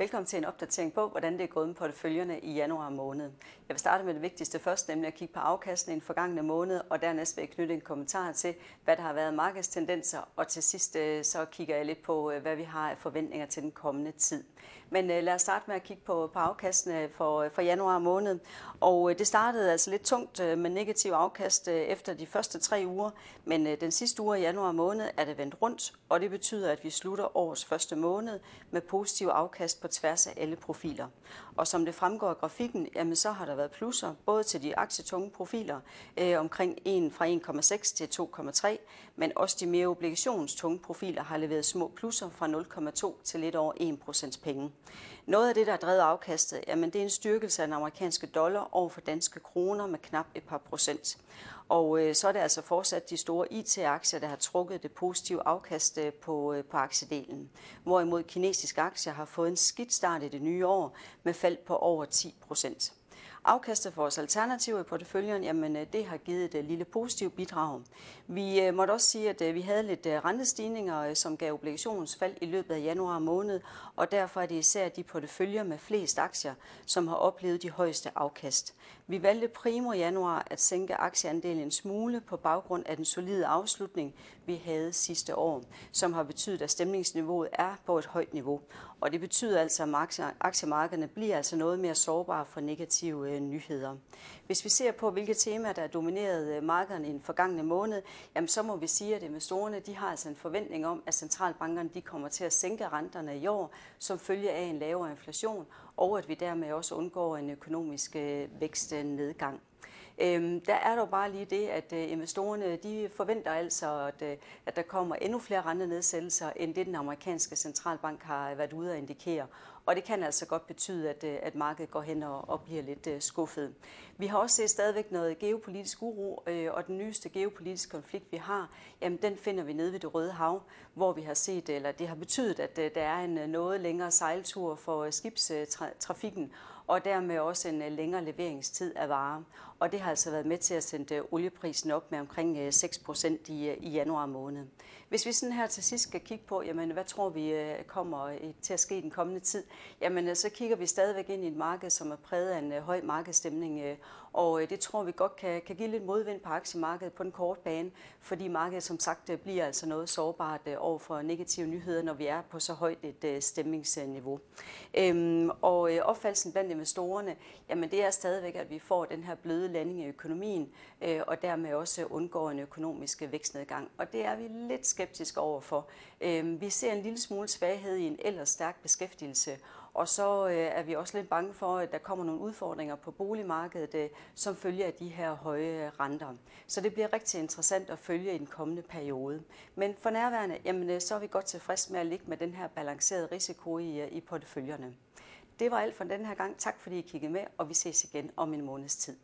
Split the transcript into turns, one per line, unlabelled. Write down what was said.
Velkommen til en opdatering på, hvordan det er gået med porteføljerne i januar måned. Jeg vil starte med det vigtigste først, nemlig at kigge på afkastene i den forgangne måned, og dernæst vil jeg knytte en kommentar til, hvad der har været markedstendenser, og til sidst øh, så kigger jeg lidt på, øh, hvad vi har af forventninger til den kommende tid. Men øh, lad os starte med at kigge på, på afkastene for, for januar måned. Og det startede altså lidt tungt med negativ afkast efter de første tre uger, men den sidste uge i januar måned er det vendt rundt, og det betyder, at vi slutter årets første måned med positiv afkast på tværs af alle profiler. Og som det fremgår af grafikken, jamen så har der været plusser, både til de aktietunge profiler, øh, omkring 1 fra 1,6 til 2,3, men også de mere obligationstunge profiler har leveret små plusser fra 0,2 til lidt over 1 procents penge. Noget af det, der har drevet afkastet, jamen det er en styrkelse af den amerikanske dollar over for danske kroner med knap et par procent. Og øh, så er det altså fortsat de store IT-aktier, der har trukket det positive afkast øh, på, øh, på aktiedelen. Hvorimod kinesiske aktier har fået en skidt start i det nye år med fald på over 10 procent. Afkastet for vores alternativer i porteføljen, jamen øh, det har givet et øh, lille positivt bidrag. Vi øh, måtte også sige, at vi havde lidt rentestigninger, som gav obligationsfald i løbet af januar måned, og derfor er det især de porteføljer med flest aktier, som har oplevet de højeste afkast. Vi valgte primo januar at sænke aktieandelen en smule på baggrund af den solide afslutning, vi havde sidste år, som har betydet, at stemningsniveauet er på et højt niveau. Og det betyder altså, at aktiemarkederne bliver altså noget mere sårbare for negative Øh, nyheder. Hvis vi ser på, hvilke temaer, der dominerede domineret øh, markederne i den forgangne måned, jamen så må vi sige, at investorerne de har altså en forventning om, at centralbankerne de kommer til at sænke renterne i år, som følge af en lavere inflation, og at vi dermed også undgår en økonomisk øh, vækstnedgang. Øhm, der er dog bare lige det, at øh, investorerne de forventer altså, at, øh, at der kommer endnu flere rentenedsættelser, end det den amerikanske centralbank har været ude at indikere. Og det kan altså godt betyde, at, øh, at markedet går hen og, og bliver lidt øh, skuffet. Vi har også set stadigvæk noget geopolitisk uro, øh, og den nyeste geopolitiske konflikt, vi har, jamen den finder vi nede ved det Røde Hav, hvor vi har set, eller det har betydet, at øh, der er en noget længere sejltur for skibstrafikken, og dermed også en øh, længere leveringstid af varer. Og det har altså været med til at sende øh, olieprisen op med omkring øh, 6 procent i, i januar måned. Hvis vi sådan her til sidst skal kigge på, jamen, hvad tror vi øh, kommer øh, til at ske i den kommende tid, jamen øh, så kigger vi stadigvæk ind i et marked, som er præget af en høj markedsstemning, og det tror vi godt kan, kan give lidt modvind på aktiemarkedet på den korte bane, fordi markedet som sagt bliver altså noget sårbart over for negative nyheder, når vi er på så højt et stemningsniveau. Øhm, og opfaldelsen blandt investorerne, jamen det er stadigvæk, at vi får den her bløde landing i økonomien, og dermed også undgår en økonomisk vækstnedgang. Og det er vi lidt skeptiske overfor. Øhm, vi ser en lille smule svaghed i en ellers stærk beskæftigelse, og så øh, er vi også lidt bange for, at der kommer nogle udfordringer på boligmarkedet, øh, som følger af de her høje renter. Så det bliver rigtig interessant at følge i den kommende periode. Men for nærværende, jamen, øh, så er vi godt tilfreds med at ligge med den her balancerede risiko i, i porteføljerne. Det var alt for den her gang. Tak fordi I kiggede med, og vi ses igen om en måneds tid.